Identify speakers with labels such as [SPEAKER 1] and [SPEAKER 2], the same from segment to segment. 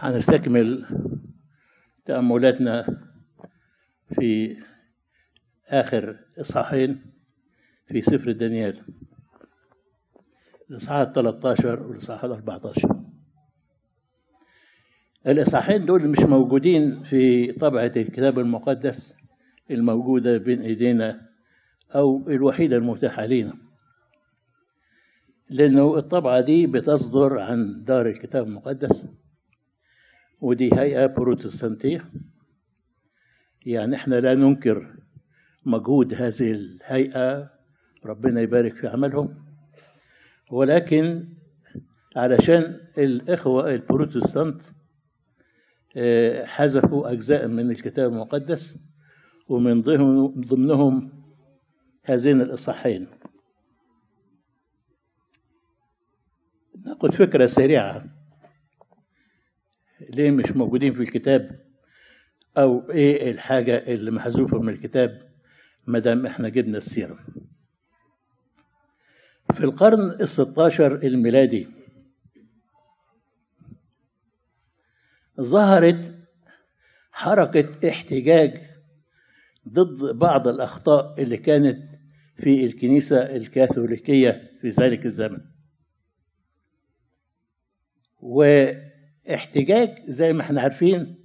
[SPEAKER 1] هنستكمل تأملاتنا في آخر إصحاحين في سفر دانيال. الإصحاح ال 13 والإصحاح ال 14 الإصحاحين دول مش موجودين في طبعة الكتاب المقدس الموجودة بين إيدينا أو الوحيدة المتاحة لنا لأنه الطبعة دي بتصدر عن دار الكتاب المقدس. ودي هيئة بروتستانتية. يعني إحنا لا ننكر مجهود هذه الهيئة ربنا يبارك في عملهم. ولكن علشان الإخوة البروتستانت حذفوا أجزاء من الكتاب المقدس ومن ضمنهم هذين الإصحاحين. ناخد فكرة سريعة. ليه مش موجودين في الكتاب؟ أو إيه الحاجة اللي محذوفة من الكتاب ما دام إحنا جبنا السيرة؟ في القرن الستاشر الميلادي ظهرت حركة احتجاج ضد بعض الأخطاء اللي كانت في الكنيسة الكاثوليكية في ذلك الزمن. واحتجاج زي ما إحنا عارفين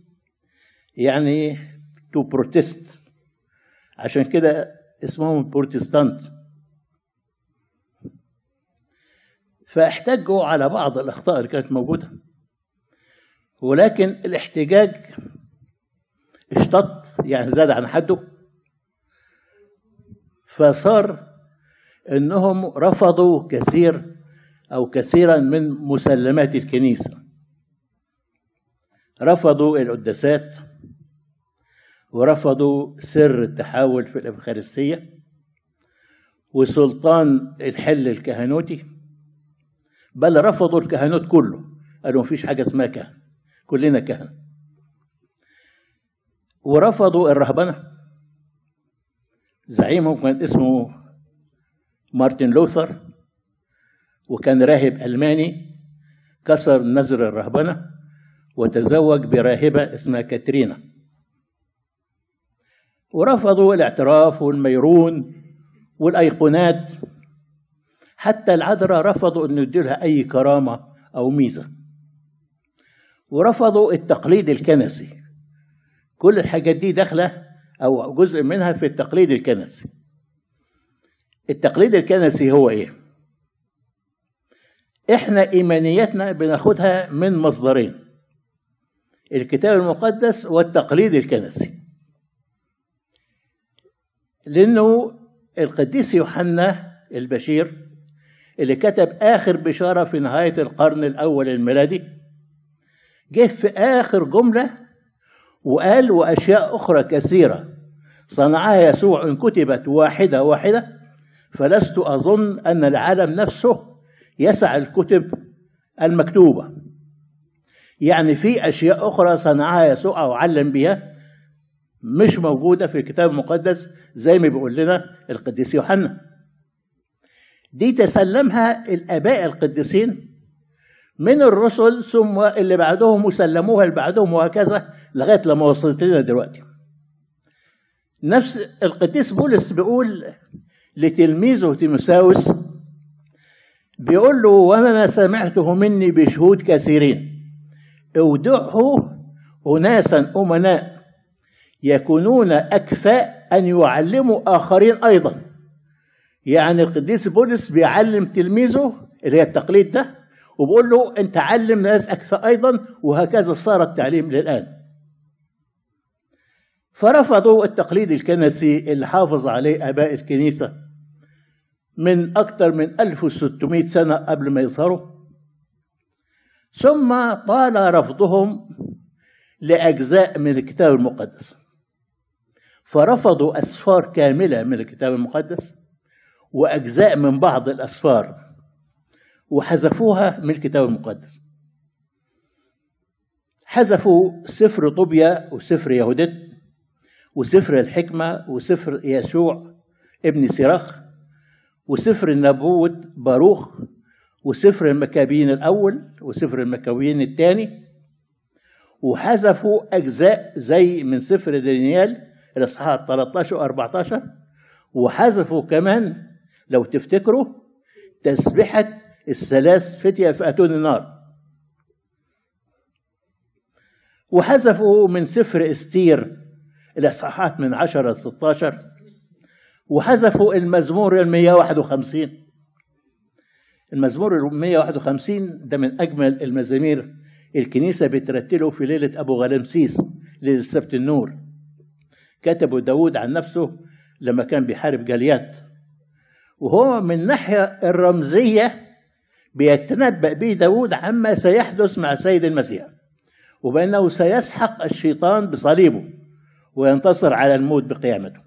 [SPEAKER 1] يعني to protest عشان كده اسمهم بروتستانت فاحتجوا على بعض الأخطاء اللي كانت موجودة. ولكن الاحتجاج اشتط يعني زاد عن حده. فصار إنهم رفضوا كثير أو كثيرا من مسلمات الكنيسة. رفضوا القداسات ورفضوا سر التحول في الإفخارستية وسلطان الحل الكهنوتي بل رفضوا الكهنوت كله. قالوا مفيش حاجة اسمها كهن كلنا كهنه ورفضوا الرهبنة. زعيمهم كان اسمه مارتن لوثر وكان راهب ألماني كسر نذر الرهبنة. وتزوج براهبة اسمها كاترينا. ورفضوا الاعتراف والميرون والأيقونات. حتى العذراء رفضوا أن يديلها أي كرامة أو ميزة. ورفضوا التقليد الكنسي. كل الحاجات دي داخلة أو جزء منها في التقليد الكنسي. التقليد الكنسي هو إيه؟ إحنا إيمانياتنا بناخدها من مصدرين. الكتاب المقدس والتقليد الكنسي. لأنه القديس يوحنا البشير اللي كتب آخر بشارة في نهاية القرن الأول الميلادي جه في آخر جملة وقال وأشياء أخرى كثيرة. صنعها يسوع إن كتبت واحدة واحدة فلست أظن أن العالم نفسه يسع الكتب المكتوبة. يعني في أشياء أخرى صنعها يسوع أو علم بها مش موجودة في الكتاب المقدس زي ما بيقول لنا القديس يوحنا. دي تسلمها الآباء القديسين من الرسل ثم اللي بعدهم وسلموها اللي بعدهم وهكذا لغاية لما وصلت لنا دلوقتي. نفس القديس بولس بيقول لتلميذه تيموساوس بيقول له وما سمعته مني بشهود كثيرين. اودعه اناسا امناء يكونون اكفاء ان يعلموا آخرين أيضا. يعني القديس بولس بيعلم تلميذه اللي هي التقليد ده وبقول له انت علم ناس اكفاء أيضا وهكذا صار التعليم للآن. فرفضوا التقليد الكنسي اللي حافظ عليه آباء الكنيسة من أكثر من 1600 سنة قبل ما يظهروا. ثم طال رفضهم لأجزاء من الكتاب المقدس. فرفضوا أسفار كاملة من الكتاب المقدس وأجزاء من بعض الأسفار وحذفوها من الكتاب المقدس. حذفوا سفر طوبيا وسفر يهودت وسفر الحكمة وسفر يشوع ابن سيرخ وسفر النبوة باروخ وسفر المكابين الأول وسفر المكابين الثاني وحذفوا أجزاء زي من سفر دانيال الإصحاح 13 و 14 وحذفوا كمان لو تفتكروا تسبحة الثلاث فتية في أتون النار. وحذفوا من سفر إستير الإصحاحات من 10 ل 16 وحذفوا المزمور ال 151 المزمور ال 151 ده من أجمل المزامير الكنيسة بترتله في ليلة أبو غلمسيس ليلة سبت النور. كتبه داود عن نفسه لما كان بيحارب جاليات. وهو من الناحية الرمزية بيتنبأ به داود عما سيحدث مع سيد المسيح وبأنه سيسحق الشيطان بصليبه وينتصر على الموت بقيامته.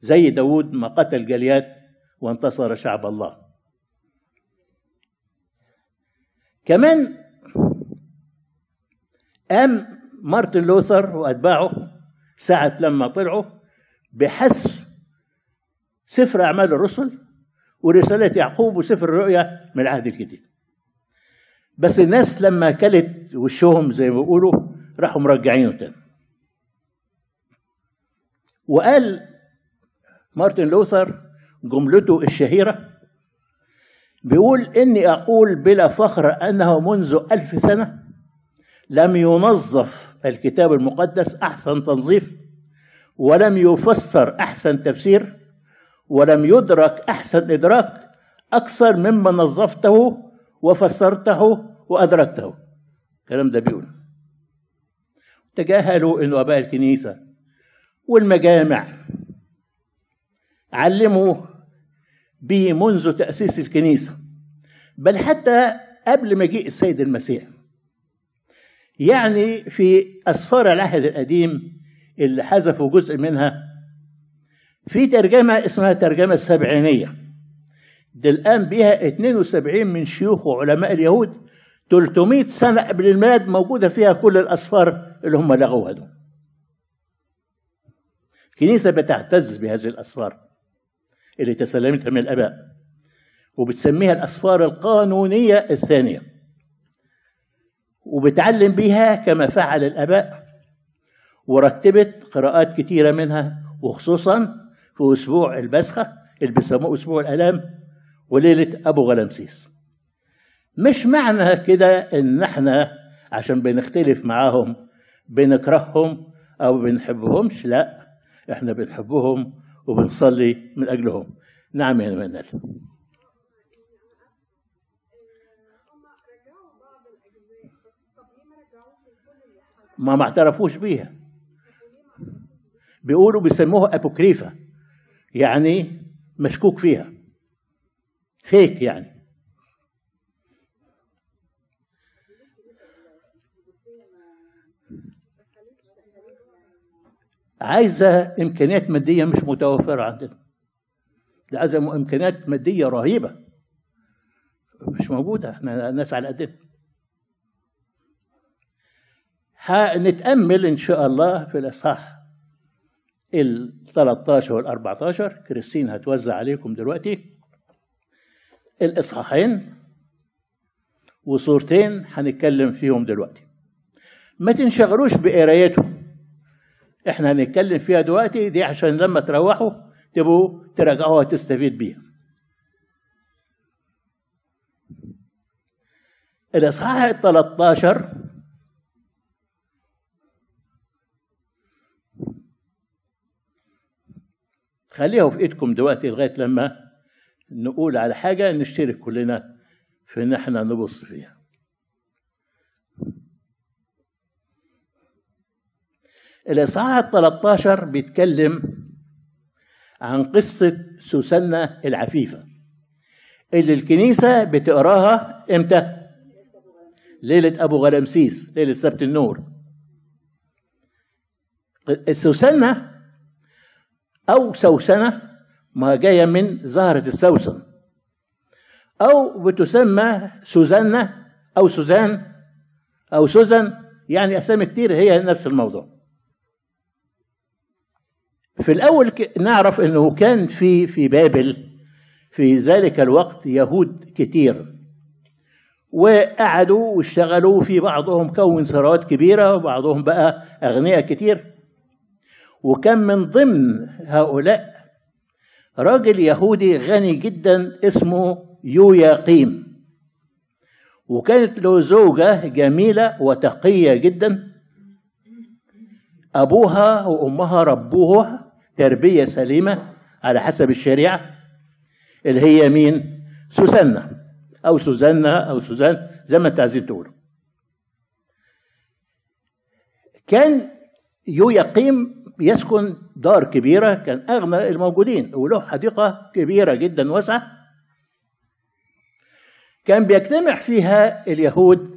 [SPEAKER 1] زي داود ما قتل جليات وانتصر شعب الله. كمان قام مارتن لوثر وأتباعه ساعة لما طلعوا بحذف سفر أعمال الرسل ورسالة يعقوب وسفر الرؤيا من العهد الجديد. بس الناس لما كلت وشهم زي ما بيقولوا راحوا مرجعينه تاني. وقال مارتن لوثر جملته الشهيرة بيقول إني أقول بلا فخر أنه منذ ألف سنة لم ينظف الكتاب المقدس أحسن تنظيف ولم يفسر أحسن تفسير ولم يدرك أحسن إدراك أكثر مما نظفته وفسرته وأدركته. الكلام ده بيقول تجاهلوا أن أباء الكنيسة والمجامع علموا به منذ تأسيس الكنيسة بل حتى قبل مجيء السيد المسيح. يعني في أسفار العهد القديم اللي حذفوا جزء منها في ترجمة اسمها ترجمة السبعينية. ده الآن بها 72 من شيوخ وعلماء اليهود 300 سنة قبل الميلاد موجودة فيها كل الأسفار اللي هم لغوها دول. الكنيسة بتعتز بهذه الأسفار. اللي تسلمتها من الآباء. وبتسميها الأسفار القانونية الثانية. وبتعلم بيها كما فعل الآباء ورتبت قراءات كتيرة منها وخصوصا في أسبوع البسخة اللي بيسموه أسبوع الآلام وليلة أبو غلمسيس. مش معنى كده إن إحنا عشان بنختلف معاهم بنكرههم أو بنحبهمش لا إحنا بنحبهم وبنصلي من أجلهم. نعم يا منال ما ما اعترفوش بيها. بيقولوا بيسموها أبوكريفة يعني مشكوك فيها. فيك يعني. عايزة إمكانيات مادية مش متوفرة عندنا. ده عايزة إمكانيات مادية رهيبة مش موجودة. إحنا ناس على قدنا. هنتأمل إن شاء الله في الإصحاح ال 13 وال 14 كريستين هتوزع عليكم دلوقتي الإصحاحين وصورتين هنتكلم فيهم دلوقتي. ما تنشغلوش بقرايتهم. إحنا هنتكلم فيها دلوقتي دي عشان لما تروحوا تبقوا تراجعوها تستفيد بيها. الإصحاح ال 13 خليها في إيدكم دلوقتي لغاية لما نقول على حاجة نشترك كلنا في إن إحنا نبص فيها. الاصحاح ال 13 بيتكلم عن قصة سوسنة العفيفة. اللي الكنيسة بتقراها إمتى؟ ليلة أبو غلمسيس ليلة سبت النور. السوسنة أو سوسنة ما جاية من زهرة السوسن. أو بتسمى سوزنة أو سوزان أو سوزن يعني أسامي كتير هي نفس الموضوع. في الأول نعرف أنه كان في في بابل. في ذلك الوقت يهود كتير. وقعدوا واشتغلوا في بعضهم كون ثروات كبيرة وبعضهم بقى أغنياء كتير. وكان من ضمن هؤلاء راجل يهودي غني جدا اسمه يوياقيم وكانت له زوجة جميلة وتقية جدا. أبوها وأمها ربوها تربية سليمة على حسب الشريعة اللي هي مين؟ سوسنة أو سوزنة أو سوزان زي ما أنت عايزين تقولوا. كان يويقيم يسكن دار كبيرة كان أغنى الموجودين وله حديقة كبيرة جدا واسعة كان بيجتمع فيها اليهود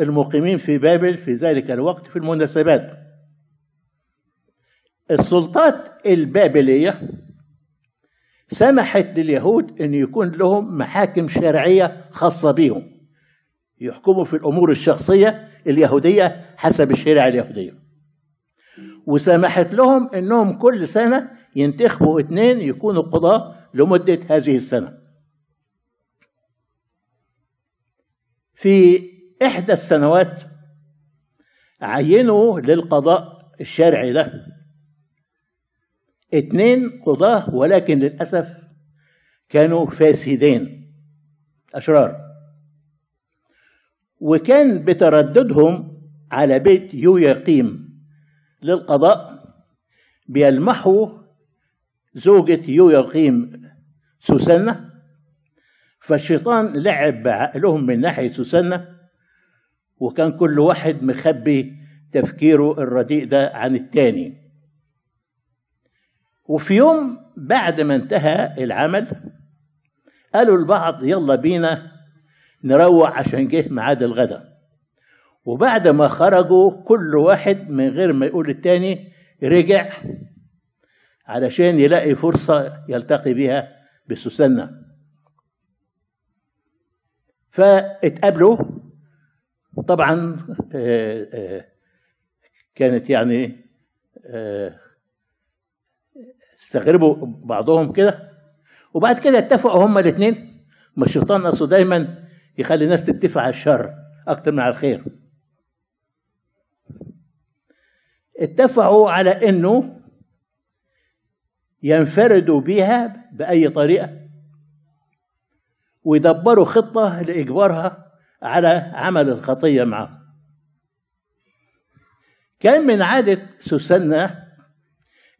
[SPEAKER 1] المقيمين في بابل في ذلك الوقت في المناسبات السلطات البابلية سمحت لليهود أن يكون لهم محاكم شرعية خاصة بهم. يحكموا في الأمور الشخصية اليهودية حسب الشريعة اليهودية. وسمحت لهم أنهم كل سنة ينتخبوا اثنين يكونوا قضاة لمدة هذه السنة. في إحدى السنوات عينوا للقضاء الشرعي ده اتنين قضاة ولكن للأسف كانوا فاسدين أشرار. وكان بترددهم على بيت يويقيم للقضاء بيلمحوا زوجة يويقيم سوسنة فالشيطان لعب بعقلهم من ناحية سوسنة وكان كل واحد مخبي تفكيره الرديء ده عن التاني. وفي يوم بعد ما انتهى العمل قالوا البعض يلا بينا نروح عشان جه ميعاد الغداء وبعد ما خرجوا كل واحد من غير ما يقول التاني رجع علشان يلاقي فرصة يلتقي بها بسوسنة. فاتقابلوا. طبعا كانت يعني استغربوا بعضهم كده. وبعد كده اتفقوا هما الاثنين ما الشيطان اصله دايما يخلي الناس تتفق على الشر أكتر من على الخير. اتفقوا على إنه ينفردوا بها بأي طريقة. ويدبروا خطة لإجبارها على عمل الخطية معه. كان من عادة سوسنة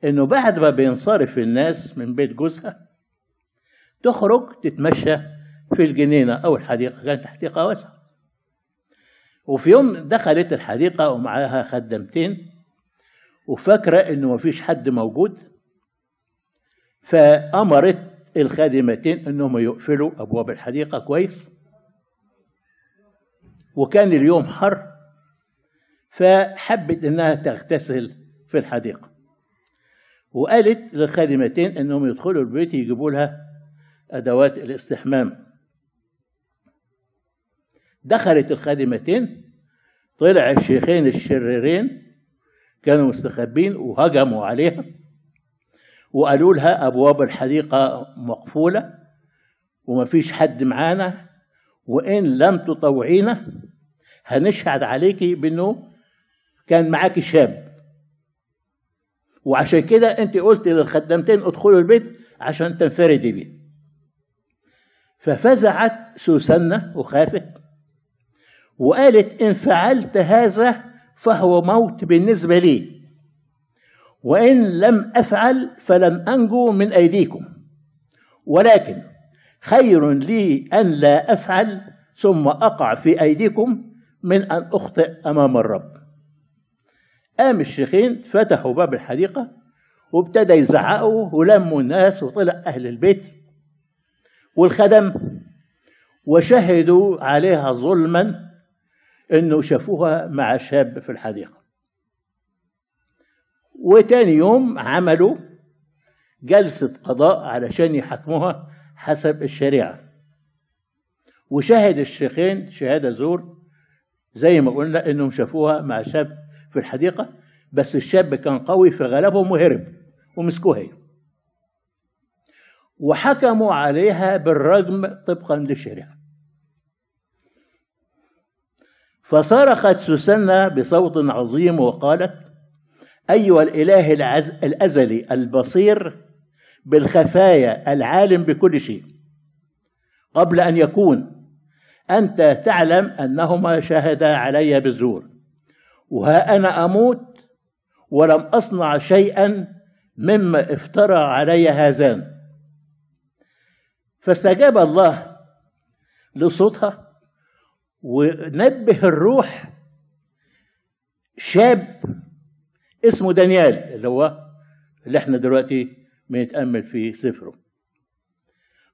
[SPEAKER 1] إنه بعد ما بينصرف الناس من بيت جوزها تخرج تتمشى في الجنينة أو الحديقة كانت حديقة واسعة. وفي يوم دخلت الحديقة ومعاها خدمتين وفاكرة إنه مفيش حد موجود فأمرت الخادمتين إنهم يقفلوا أبواب الحديقة كويس. وكان اليوم حر فحبت إنها تغتسل في الحديقة. وقالت للخادمتين إنهم يدخلوا البيت يجيبوا لها أدوات الاستحمام. دخلت الخادمتين طلع الشيخين الشريرين كانوا مستخبين وهجموا عليها وقالوا لها أبواب الحديقة مقفولة ومفيش حد معانا وإن لم تطوعينا هنشهد عليكي بأنه كان معاكي شاب. وعشان كده انت قلت للخدامتين ادخلوا البيت عشان تنفردي بيه. ففزعت سوسنة وخافت وقالت إن فعلت هذا فهو موت بالنسبة لي وإن لم أفعل فلن أنجو من أيديكم. ولكن خير لي أن لا أفعل ثم أقع في أيديكم من أن أخطئ أمام الرب. قام الشيخين فتحوا باب الحديقة وابتدى يزعقوا ولموا الناس وطلع أهل البيت والخدم وشهدوا عليها ظلما إنه شافوها مع شاب في الحديقة. وتاني يوم عملوا جلسة قضاء علشان يحكموها حسب الشريعة. وشهد الشيخين شهادة زور زي ما قلنا إنهم شافوها مع شاب في الحديقة بس الشاب كان قوي فغلبهم وهرب ومسكوه هي وحكموا عليها بالرجم طبقا للشريعة فصرخت سوسنة بصوت عظيم وقالت أيها الإله. الأزلي البصير بالخفايا العالم بكل شيء قبل أن يكون أنت تعلم أنهما شهدا علي بالزور وها أنا أموت ولم أصنع شيئا مما افترى علي هذان. فاستجاب الله لصوتها ونبه الروح شاب اسمه دانيال اللي هو اللي إحنا دلوقتي بنتأمل في سفره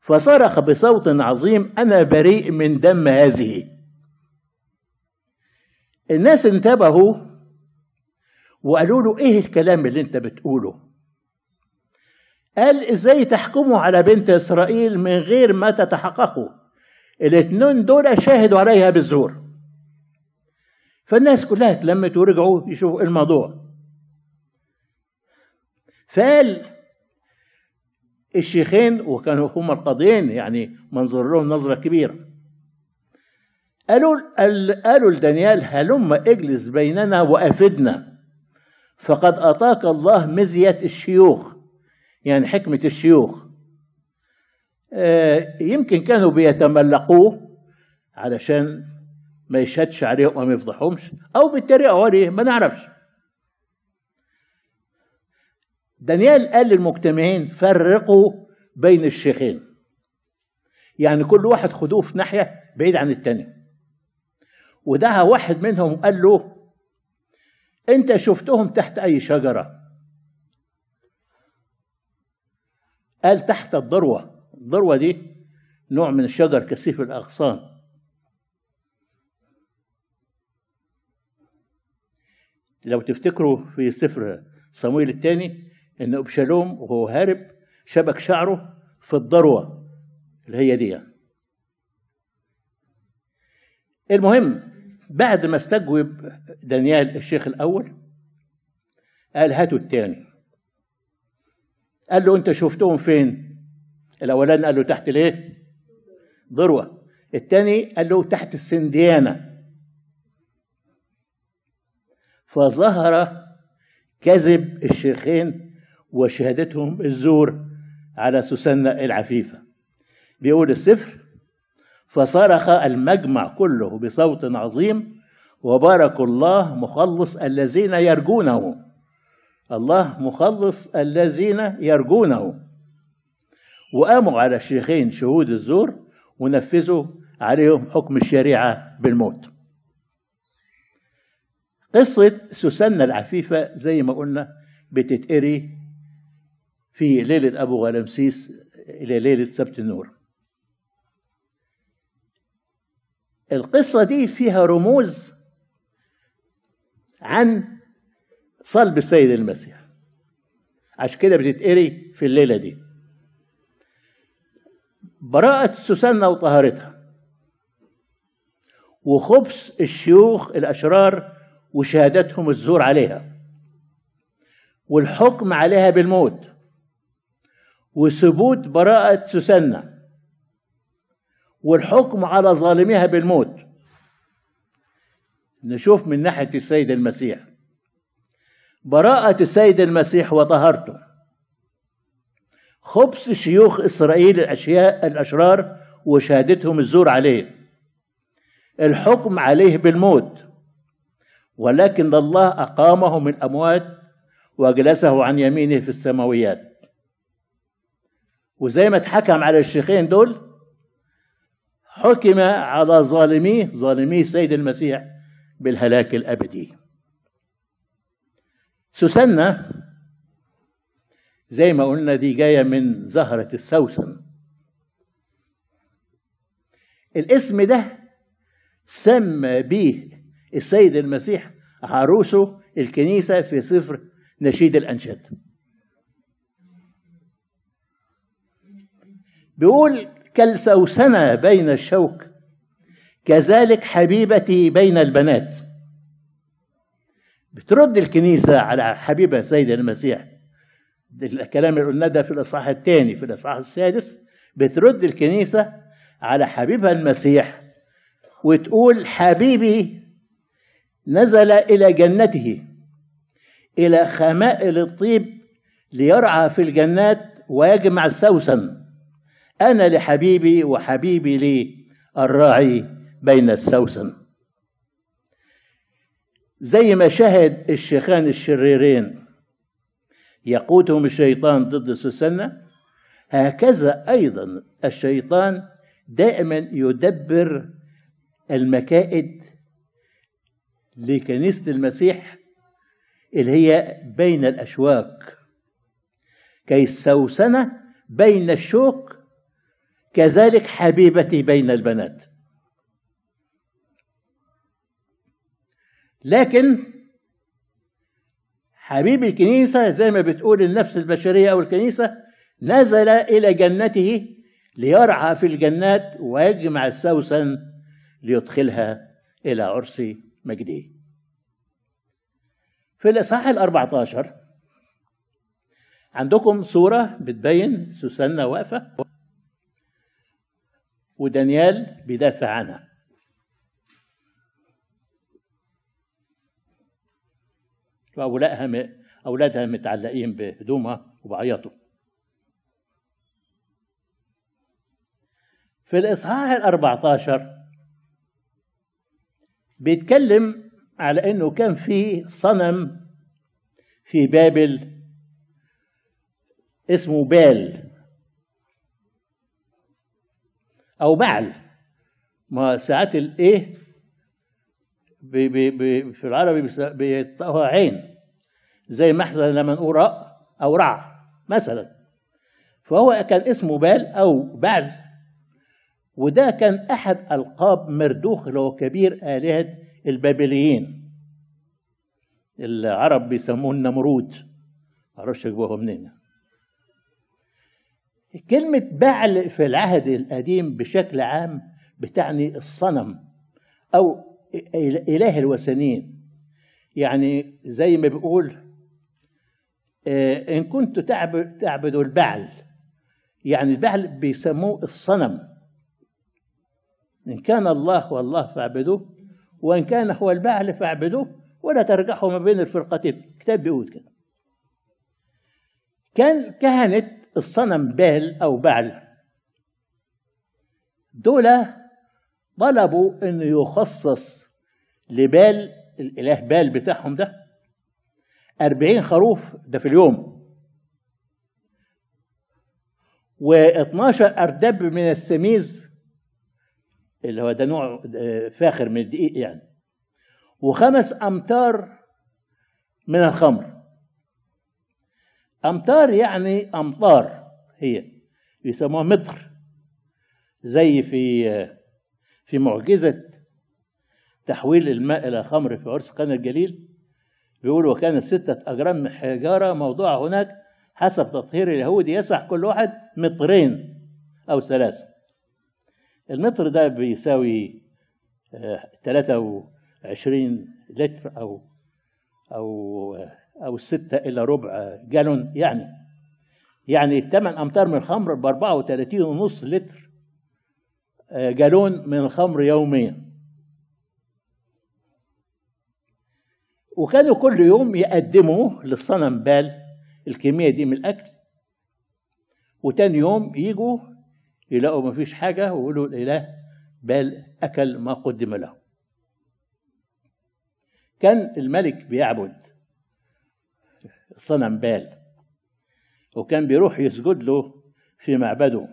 [SPEAKER 1] فصرخ بصوت عظيم أنا بريء من دم هذه. الناس انتبهوا وقالوا له إيه الكلام اللي أنت بتقوله؟ قال إزاي تحكموا على بنت إسرائيل من غير ما تتحققوا الاثنين دول شاهدوا عليها بالزور. فالناس كلها اتلمت ورجعوا يشوفوا الموضوع. فقال الشيخين وكانوا هما القاضيين يعني منظر لهم نظرة كبيرة. قالوا قالوا لدانيال هلم اجلس بيننا وأفدنا. فقد اعطاك الله مزية الشيوخ. يعني حكمة الشيوخ. يمكن كانوا بيتملقوه علشان ما يشهدش عليهم وما يفضحهمش أو بيتريقوا عليه ما نعرفش. دانيال قال للمجتمعين فرقوا بين الشيخين. يعني كل واحد خدوه في ناحية بعيد عن التاني. ودعا واحد منهم قال له أنت شفتهم تحت أي شجرة؟ قال تحت الذروة. الذروة دي نوع من الشجر كثيف الأغصان. لو تفتكروا في سفر صمويل الثاني إن أبشالوم وهو هارب شبك شعره في الذروة اللي هي دي. المهم بعد ما استجوب دانيال الشيخ الأول قال هاتوا الثاني قال له أنت شفتهم فين؟ الأولاني قال له تحت الإيه؟ ذروه الثاني قال له تحت السنديانة. فظهر كذب الشيخين وشهادتهم الزور على سوسنة العفيفة. بيقول السفر فصرخ المجمع كله بصوت عظيم وبارك الله مخلص الذين يرجونه. الله مخلص الذين يرجونه. وقاموا على الشيخين شهود الزور ونفذوا عليهم حكم الشريعة بالموت. قصة سوسنة العفيفة زي ما قلنا بتتقري في ليلة أبو غلمسيس إلى ليلة سبت النور. القصة دي فيها رموز عن صلب السيد المسيح. عشان كده بتتقري في الليلة دي. براءة سوسنة وطهارتها وخبث الشيوخ الأشرار وشهادتهم الزور عليها والحكم عليها بالموت وثبوت براءة سوسنة والحكم على ظالميها بالموت. نشوف من ناحية السيد المسيح. براءة السيد المسيح وطهارته خبث شيوخ إسرائيل الأشياء الأشرار وشهادتهم الزور عليه. الحكم عليه بالموت. ولكن الله أقامه من الأموات وأجلسه عن يمينه في السماويات. وزي ما اتحكم على الشيخين دول حكم على ظالميه ظالمي السيد المسيح بالهلاك الأبدي. سوسنة زي ما قلنا دي جاية من زهرة السوسن. الاسم ده سمى به السيد المسيح عروسه الكنيسة في سفر نشيد الأنشاد. بيقول كالسوسنة بين الشوك كذلك حبيبتي بين البنات. بترد الكنيسة على حبيبة سيد المسيح. الكلام اللي قلنا ده في الإصحاح الثاني في الإصحاح السادس. بترد الكنيسة على حبيبها المسيح وتقول حبيبي نزل إلى جنته إلى خمائل الطيب ليرعى في الجنات ويجمع السوسن أنا لحبيبي وحبيبي لي الراعي بين السوسن. زي ما شهد الشيخان الشريرين يقودهم الشيطان ضد سوسنة هكذا أيضا الشيطان دائما يدبر المكائد لكنيسة المسيح اللي هي بين الأشواك. كي السوسنة بين الشوك كذلك حبيبتي بين البنات. لكن حبيب الكنيسة زي ما بتقول النفس البشرية أو الكنيسة نزل إلى جنته ليرعى في الجنات ويجمع السوسن ليدخلها إلى عرس مجده في الإصحاح الأربعة عشر عندكم صورة بتبين سوسنة واقفة ودانيال بيدافع عنها. وأولادها أولادها متعلقين بهدومها وبعيطوا في الإصحاح الأربعة عشر بيتكلم على إنه كان في صنم في بابل اسمه بال. أو بعل. ما ساعات بي في العربي بيطقها عين. زي محزن لما نقول راء أو رع مثلا. فهو كان اسمه بال أو بعل. وده كان أحد ألقاب مردوخ اللي هو كبير آلهة البابليين. العرب بيسموه النمرود. معرفش جابوها منين. كلمة بعل في العهد القديم بشكل عام بتعني الصنم أو إله الوثنيين. يعني زي ما بيقول إن كنت تعبد البعل يعني البعل بيسموه الصنم. إن كان الله هو الله فاعبدوه وإن كان هو البعل فاعبدوه ولا ترجحوا ما بين الفرقتين. الكتاب بيقول كده. كان كهنة الصنم بال أو بعل. دول طلبوا إنه يخصص لبال الإله بال بتاعهم ده أربعين خروف ده في اليوم. و12 أردب من السميز اللي هو ده نوع فاخر من الدقيق يعني. وخمس أمتار من الخمر. أمتار يعني أمطار هي يسموها متر زي في في معجزة تحويل الماء إلى خمر في عرس قنا الجليل بيقول وكانت ستة أجرام من حجارة موضوعة هناك حسب تطهير اليهود يسع كل واحد مترين أو ثلاثة. المتر ده بيساوي 23 لتر أو أو أو ستة إلى ربع جالون يعني يعني 8 أمتار من الخمر ب 34 ونص لتر جالون من الخمر يوميا. وكانوا كل يوم يقدموا للصنم بال الكمية دي من الأكل. وتاني يوم يجوا يلاقوا ما فيش حاجة ويقولوا الإله بال أكل ما قدم له. كان الملك بيعبد. صنم بال. وكان بيروح يسجد له في معبده.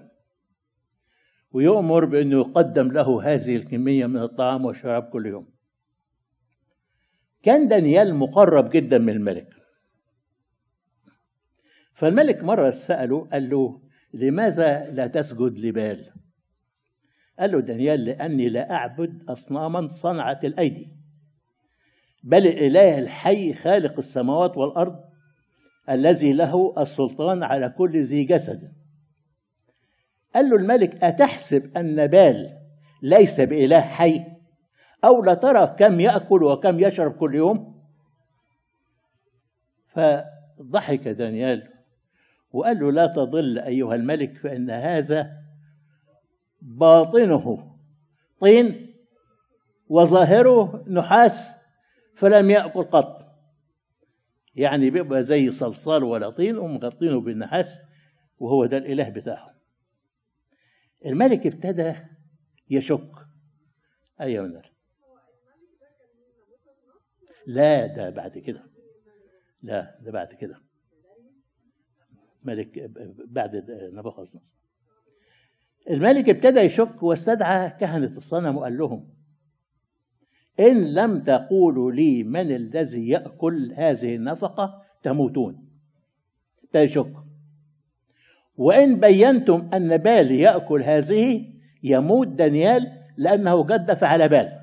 [SPEAKER 1] ويؤمر بأنه يقدم له هذه الكمية من الطعام والشراب كل يوم. كان دانيال مقرب جدا من الملك. فالملك مرة سأله قال له لماذا لا تسجد لبال؟ قال له دانيال لأني لا أعبد أصناما صنعت الأيدي. بل الإله الحي خالق السماوات والأرض الذي له السلطان على كل ذي جسد. قال له الملك أتحسب أن بال ليس بإله حي؟ أو لا ترى كم يأكل وكم يشرب كل يوم؟ فضحك دانيال وقال له لا تضل أيها الملك فإن هذا باطنه طين وظاهره نحاس فلم يأكل قط. يعني بيبقى زي صلصال ولا طين ومغطينه بالنحاس وهو ده الإله بتاعهم. الملك ابتدى يشك. أيوة نار لا ده بعد كده. لا ده بعد كده. ملك بعد نبوخذ الملك ابتدى يشك واستدعى كهنة الصنم وقال لهم إن لم تقولوا لي من الذي يأكل هذه النفقة تموتون. ابتدى يشك وإن بينتم أن بال يأكل هذه يموت دانيال لأنه جدف على بال.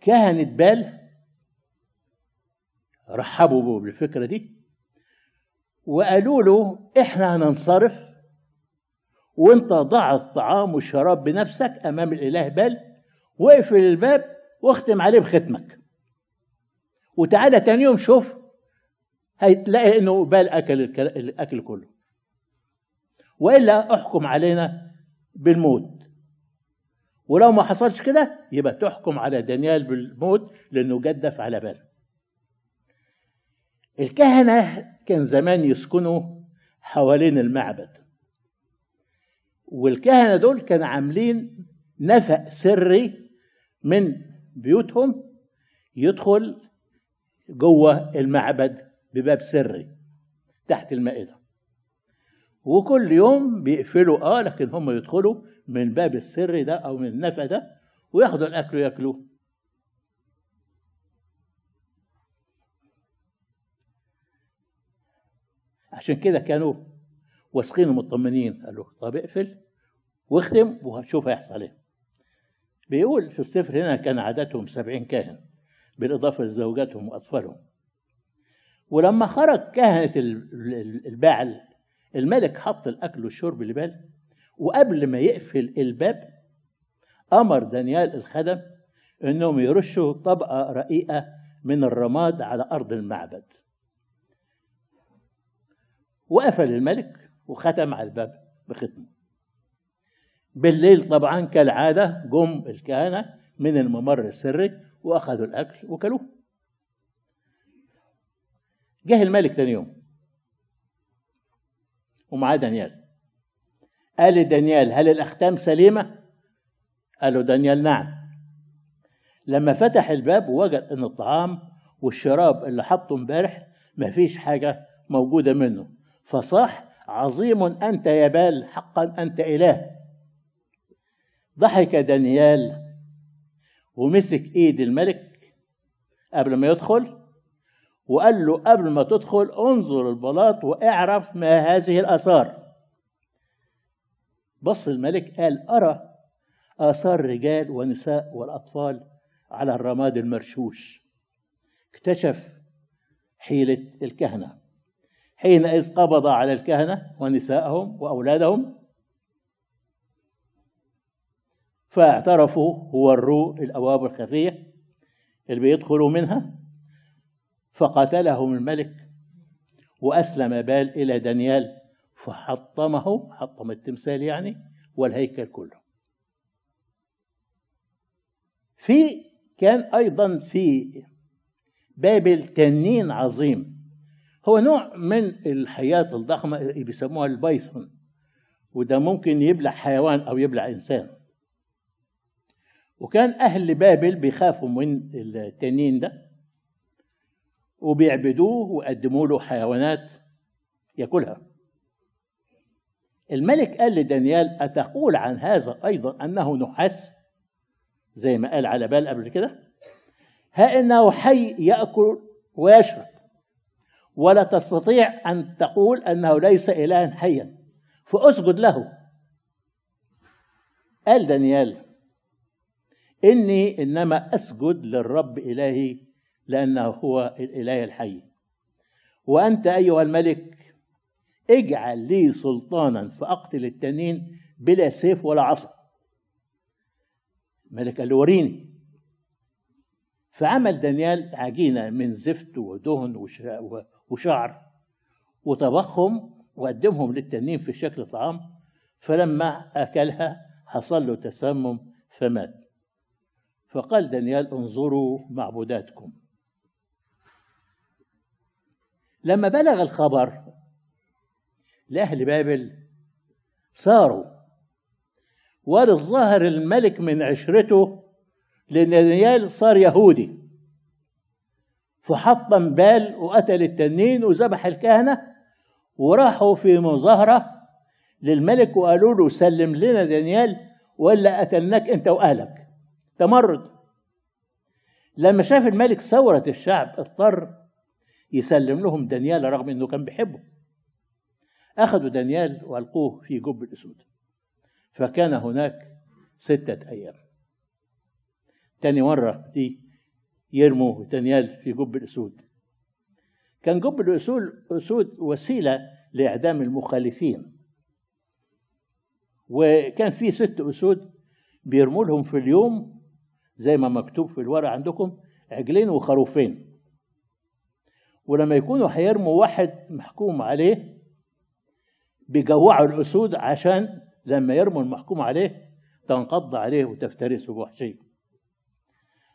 [SPEAKER 1] كهنة بال رحبوا بالفكرة دي وقالوا له إحنا هننصرف وإنت ضع الطعام والشراب بنفسك أمام الإله بال واقفل الباب واختم عليه بختمك. وتعالى تاني يوم شوف هتلاقي إنه بال أكل الأكل كله. وإلا أحكم علينا بالموت. ولو ما حصلش كده يبقى تحكم على دانيال بالموت لأنه جدف على بال الكهنة كان زمان يسكنوا حوالين المعبد. والكهنة دول كانوا عاملين نفق سري من بيوتهم يدخل جوه المعبد بباب سري تحت المائدة. وكل يوم بيقفلوا آه لكن هم يدخلوا من باب السر ده أو من النفق ده وياخدوا الأكل وياكلوه. عشان كده كانوا واثقين ومطمنين قالوا طب اقفل واختم وهتشوف هيحصل إيه. بيقول في السفر هنا كان عددهم سبعين كاهن بالإضافة لزوجاتهم وأطفالهم. ولما خرج كهنة البعل الملك حط الأكل والشرب لبال وقبل ما يقفل الباب أمر دانيال الخدم إنهم يرشوا طبقة رقيقة من الرماد على أرض المعبد. وقفل الملك وختم على الباب بختمه بالليل طبعا كالعادة جم الكهنة من الممر السري وأخذوا الأكل وكلوه. جه الملك تاني يوم. ومعاه دانيال. قال لدانيال هل الأختام سليمة؟ قال له دانيال نعم. لما فتح الباب وجد أن الطعام والشراب اللي حطه امبارح مفيش حاجة موجودة منه. فصاح عظيم أنت يا بال حقا أنت إله. ضحك دانيال ومسك إيد الملك قبل ما يدخل وقال له قبل ما تدخل انظر البلاط واعرف ما هذه الآثار. بص الملك قال أرى آثار رجال ونساء والأطفال على الرماد المرشوش. اكتشف حيلة الكهنة. حينئذ قبض على الكهنة ونسائهم وأولادهم فاعترفوا ووروا الأبواب الخفية اللي بيدخلوا منها فقتلهم الملك وأسلم بال إلى دانيال فحطمه حطم التمثال يعني والهيكل كله. في كان أيضا في بابل تنين عظيم. هو نوع من الحياة الضخمة اللي بيسموها البايثون وده ممكن يبلع حيوان أو يبلع إنسان. وكان أهل بابل بيخافوا من التنين ده وبيعبدوه وقدموا له حيوانات ياكلها. الملك قال لدانيال أتقول عن هذا أيضا أنه نحاس زي ما قال على بال قبل كده؟ ها إنه حي يأكل ويشرب ولا تستطيع أن تقول أنه ليس إلها حيا فأسجد له. قال دانيال إني إنما أسجد للرب إلهي لأنه هو الإله الحي. وأنت أيها الملك اجعل لي سلطانا فأقتل التنين بلا سيف ولا عصا. الملك قال له وريني فعمل دانيال عجينة من زفت ودهن وشعر وطبخهم وقدمهم للتنين في شكل طعام فلما أكلها حصل له تسمم فمات. فقال دانيال انظروا معبوداتكم. لما بلغ الخبر لأهل بابل صاروا وللظاهر الملك من عشرته لأن دانيال صار يهودي. فحطم بال وقتل التنين وذبح الكهنة وراحوا في مظاهرة للملك وقالوا له سلم لنا دانيال ولا قتلناك أنت وأهلك. تمرد. لما شاف الملك ثورة الشعب اضطر يسلم لهم دانيال رغم إنه كان بيحبه. أخذوا دانيال وألقوه في جب الأسود. فكان هناك ستة أيام. تاني مرة دي يرموا دانيال في جب الأسود. كان جب الأسود وسيلة لإعدام المخالفين. وكان في ست أسود بيرموا لهم في اليوم زي ما مكتوب في الورق عندكم عجلين وخروفين. ولما يكونوا هيرموا واحد محكوم عليه بيجوعوا الأسود عشان لما يرموا المحكوم عليه تنقض عليه وتفترسه بوحشيه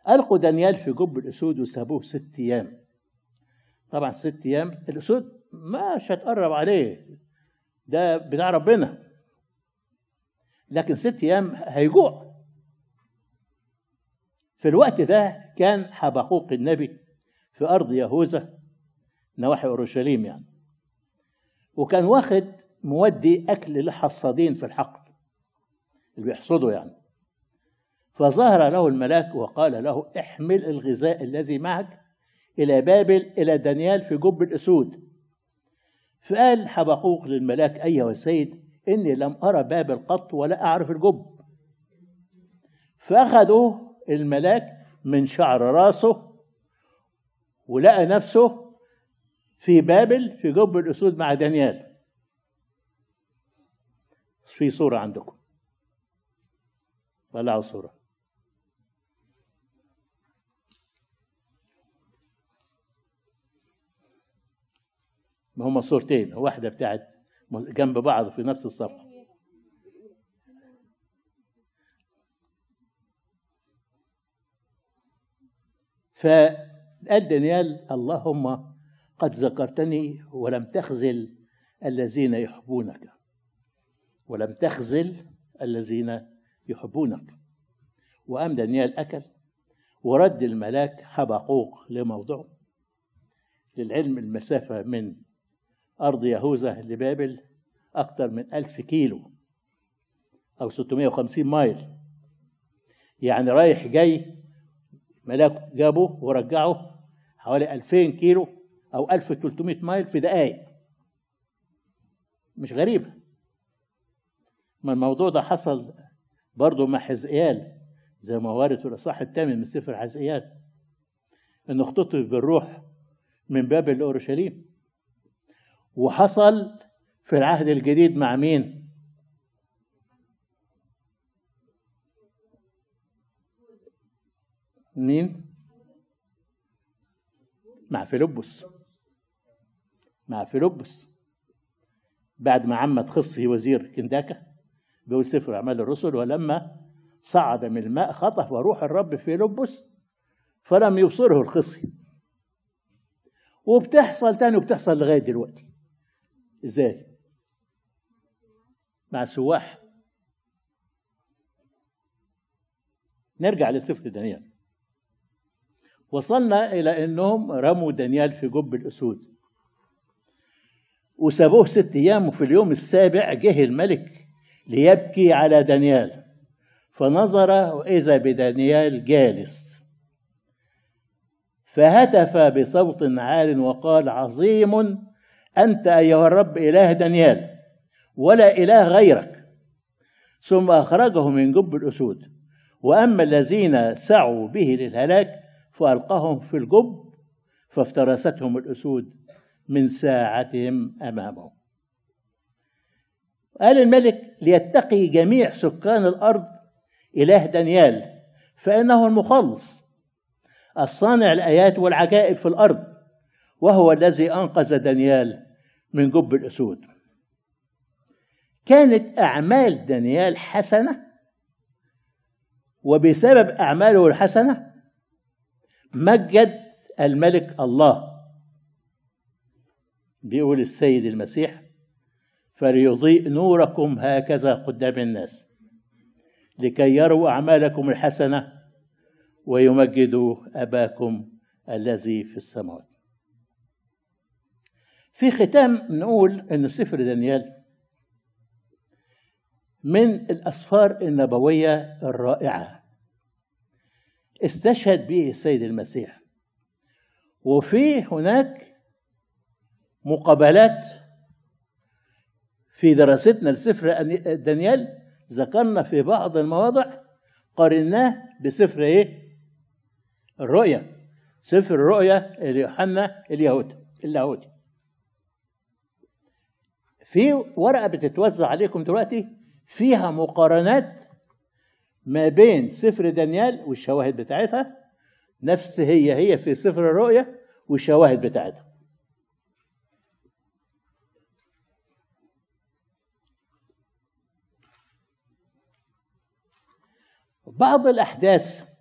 [SPEAKER 1] ألقوا دانيال في جب الأسود وسابوه ست أيام. طبعا ست أيام الأسود مش هتقرب عليه ده بتاع ربنا. لكن ست أيام هيجوع. في الوقت ده كان حبقوق النبي في أرض يهوذا نواحي أورشليم يعني. وكان واخد مودي أكل للحصادين في الحقل اللي بيحصدوا يعني. فظهر له الملاك وقال له احمل الغذاء الذي معك إلى بابل إلى دانيال في جب الأسود. فقال حبقوق للملاك أيها السيد إني لم أرى بابل قط ولا أعرف الجب. فاخذوا الملاك من شعر راسه ولقى نفسه في بابل في جب الأسود مع دانيال. في صورة عندكم. طلعوا صورة. ما هما صورتين واحدة بتاعت جنب بعض في نفس الصفحة. فقال دانيال اللهم قد ذكرتني ولم تخزل الذين يحبونك. ولم تخزل الذين يحبونك. وقام دانيال أكل ورد الملاك حبقوق لموضعه للعلم المسافة من أرض يهوذا لبابل أكثر من ألف كيلو أو 650 مايل. يعني رايح جاي ملاك جابه ورجعه حوالي 2000 كيلو أو 1300 مايل في دقايق. مش غريبة ما الموضوع ده حصل برضه مع حزقيال زي ما وارد في الإصحاح الثامن من سفر حزقيال. إنه اختطف بالروح من بابل لأورشليم وحصل في العهد الجديد مع مين؟ مين؟ مع فيلبس. مع فيلبس. بعد ما عمت خصه وزير كنداكة بيقول سفر أعمال الرسل ولما صعد من الماء خطف روح الرب في لبس فلم يبصره الخصي. وبتحصل تاني وبتحصل لغاية دلوقتي. إزاي؟ مع السواح نرجع لسفر دانيال. وصلنا إلى أنهم رموا دانيال في جب الأسود. وسابوه ست أيام وفي اليوم السابع جه الملك ليبكي على دانيال. فنظر وإذا بدانيال جالس. فهتف بصوت عال وقال عظيم أنت أيها الرب إله دانيال ولا إله غيرك. ثم أخرجه من جب الأسود. وأما الذين سعوا به للهلاك فألقاهم في الجب فافترستهم الأسود من ساعتهم أمامه قال الملك ليتقي جميع سكان الأرض إله دانيال فإنه المخلص الصانع الآيات والعجائب في الأرض وهو الذي أنقذ دانيال من جب الأسود. كانت أعمال دانيال حسنة وبسبب أعماله الحسنة مجد الملك الله. بيقول السيد المسيح فليضيء نوركم هكذا قدام الناس لكي يروا أعمالكم الحسنة ويمجدوا أباكم الذي في السماوات. في ختام نقول أن سفر دانيال من الأسفار النبوية الرائعة استشهد به السيد المسيح. وفي هناك مقابلات في دراستنا لسفر دانيال ذكرنا في بعض المواضع قارناه بسفر إيه؟ الرؤيا. سفر الرؤيا ليوحنا اليهودي اللاهوتي. في ورقة بتتوزع عليكم دلوقتي فيها مقارنات ما بين سفر دانيال والشواهد بتاعتها نفس هي هي في سفر الرؤيا والشواهد بتاعتها. بعض الأحداث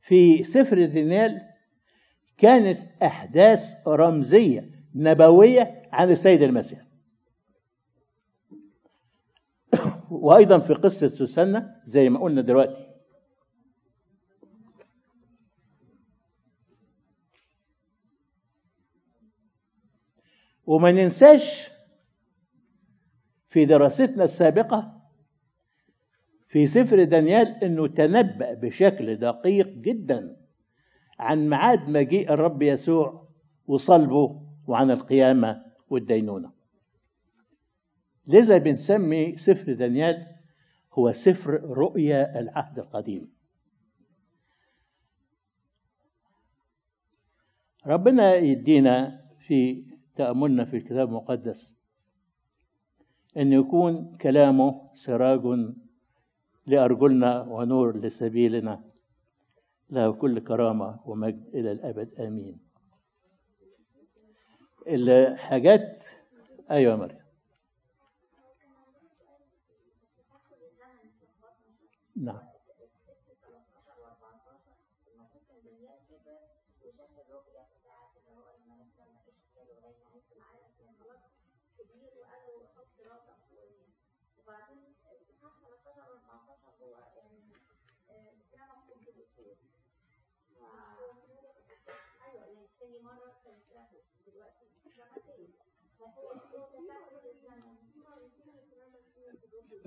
[SPEAKER 1] في سفر دانيال كانت أحداث رمزية نبوية عن السيد المسيح. وأيضا في قصة سوسنة زي ما قلنا دلوقتي. وما ننساش في دراستنا السابقة في سفر دانيال إنه تنبأ بشكل دقيق جدا عن ميعاد مجيء الرب يسوع وصلبه وعن القيامة والدينونة. لذا بنسمي سفر دانيال هو سفر رؤيا العهد القديم. ربنا يدينا في تأملنا في الكتاب المقدس أن يكون كلامه سراج لأرجلنا ونور لسبيلنا. له كل كرامة ومجد إلى الأبد. آمين. الحاجات؟ أيوة يا مريم. نعم.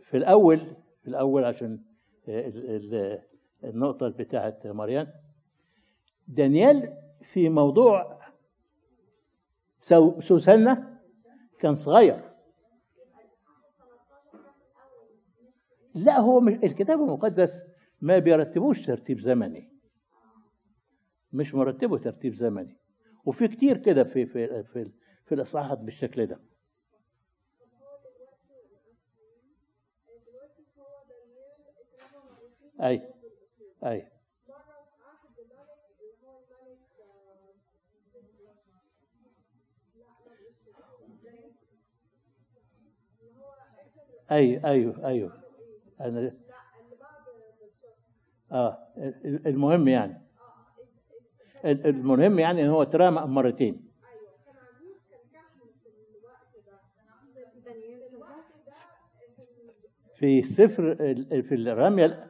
[SPEAKER 1] في الأول في الأول عشان النقطة بتاعت مريم دانيال في موضوع سو- سوسنة كان صغير. لا هو مش الكتاب المقدس ما بيرتبوش ترتيب زمني. مش مرتبه ترتيب زمني. وفي كتير كده في في في, في الاصحاحات بالشكل ده. أي أي. أي أيوه أيوه. أنا آه المهم يعني. المهم يعني إن هو اترمى مرتين. في سفر في الرمية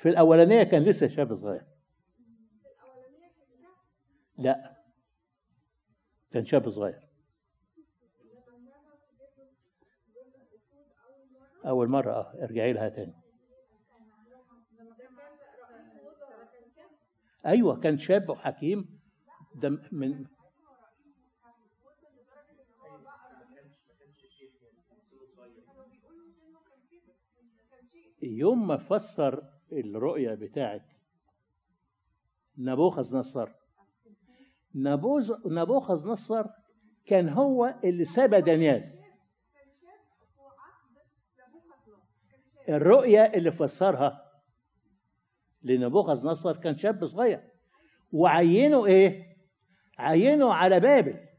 [SPEAKER 1] في الأولانية كان لسه شاب صغير. لا. كان شاب صغير. أول مرة آه ارجعي لها تاني. أيوة كان شاب وحكيم. ده من يوم ما فسر الرؤيا بتاعت نبوخذ نصر نبوخذ نصر كان هو اللي سبى دانيال. الرؤيا اللي فسرها لنبوخذ نصر كان شاب صغير. وعينه إيه؟ عينه على بابل.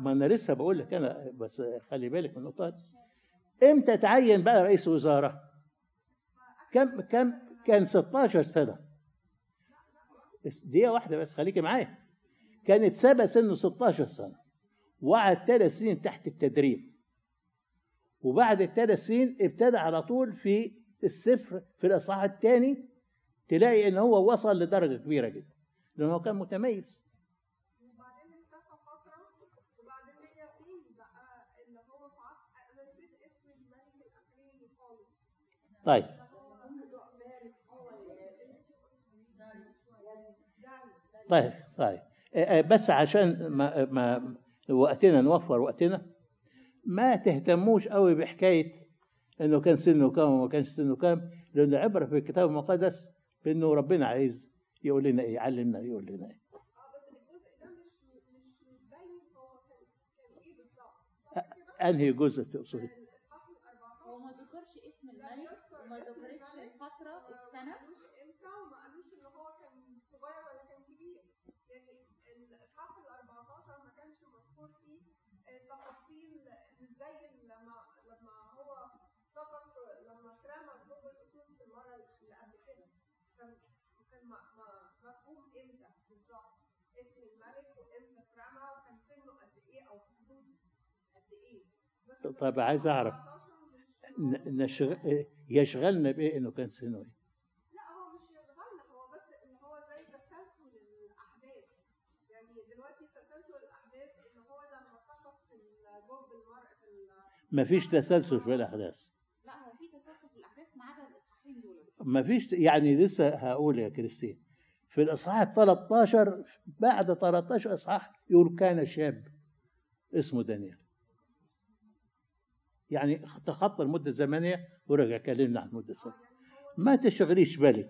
[SPEAKER 1] ما أنا لسه بقول لك أنا بس خلي بالك من النقطة دي. إمتى تعين بقى رئيس وزارة؟ كم كم كان 16 سنة. دقيقة واحدة بس خليكي معايا. كانت سبق سنه 16 سنة. وقعد ثلاث سنين تحت التدريب. وبعد الثلاث سنين ابتدى على طول في السفر في الإصحاح الثاني تلاقي إن هو وصل لدرجة كبيرة جدا. لأنه كان متميز
[SPEAKER 2] وبعدين اختفى فترة وبعدين رجع تاني بقى اللي هو في عصر أنا نسيت اسم الملك الأخراني خالص
[SPEAKER 1] طيب. طيب طيب. آه، آه، بس عشان ما, ما وقتنا نوفر وقتنا ما تهتموش قوي بحكاية إنه كان سنه كام وما كانش سنه كام لأن العبره في الكتاب المقدس بأنه ربنا عايز يقول لنا إيه يعلمنا يقول لنا
[SPEAKER 2] إيه.
[SPEAKER 1] أنهي جزء تقصدي
[SPEAKER 3] هو ما ذكرش اسم الملك وما ذكرتش الفترة السنة.
[SPEAKER 2] قالوش إمتى وما قالوش ان هو كان صغير ولا كان كبير يعني الاصحاح ال 14 ما كانش مذكور فيه تفاصيل إزاي لما لما هو سقط لما اترمى جوه الاسود في المره اللي قبل كده كان ما ما مفهوم إمتى بالظبط اسم الملك وامتى اترمى وكان سنه قد إيه أو في حدود قد إيه
[SPEAKER 1] طيب عايز أعرف
[SPEAKER 2] 14 مش
[SPEAKER 1] ن- نشغ... يشغلنا بإيه؟ إنه كان إيه
[SPEAKER 2] لا هو مش يشغلنا هو بس إن هو زي تسلسل الأحداث. يعني دلوقتي تسلسل الأحداث إن هو لما سقط في جوب
[SPEAKER 1] مفيش تسلسل في الأحداث.
[SPEAKER 3] لا هو في تسلسل في الأحداث ما عدا الإصحاحين دول.
[SPEAKER 1] مفيش يعني لسه هقول يا كريستين في الإصحاح ال 13 بعد 13 إصحاح يقول كان شاب اسمه دانيال. يعني تخطى المده الزمنيه ورجع كلمنا عن المده الزمنيه ما تشغليش بالك.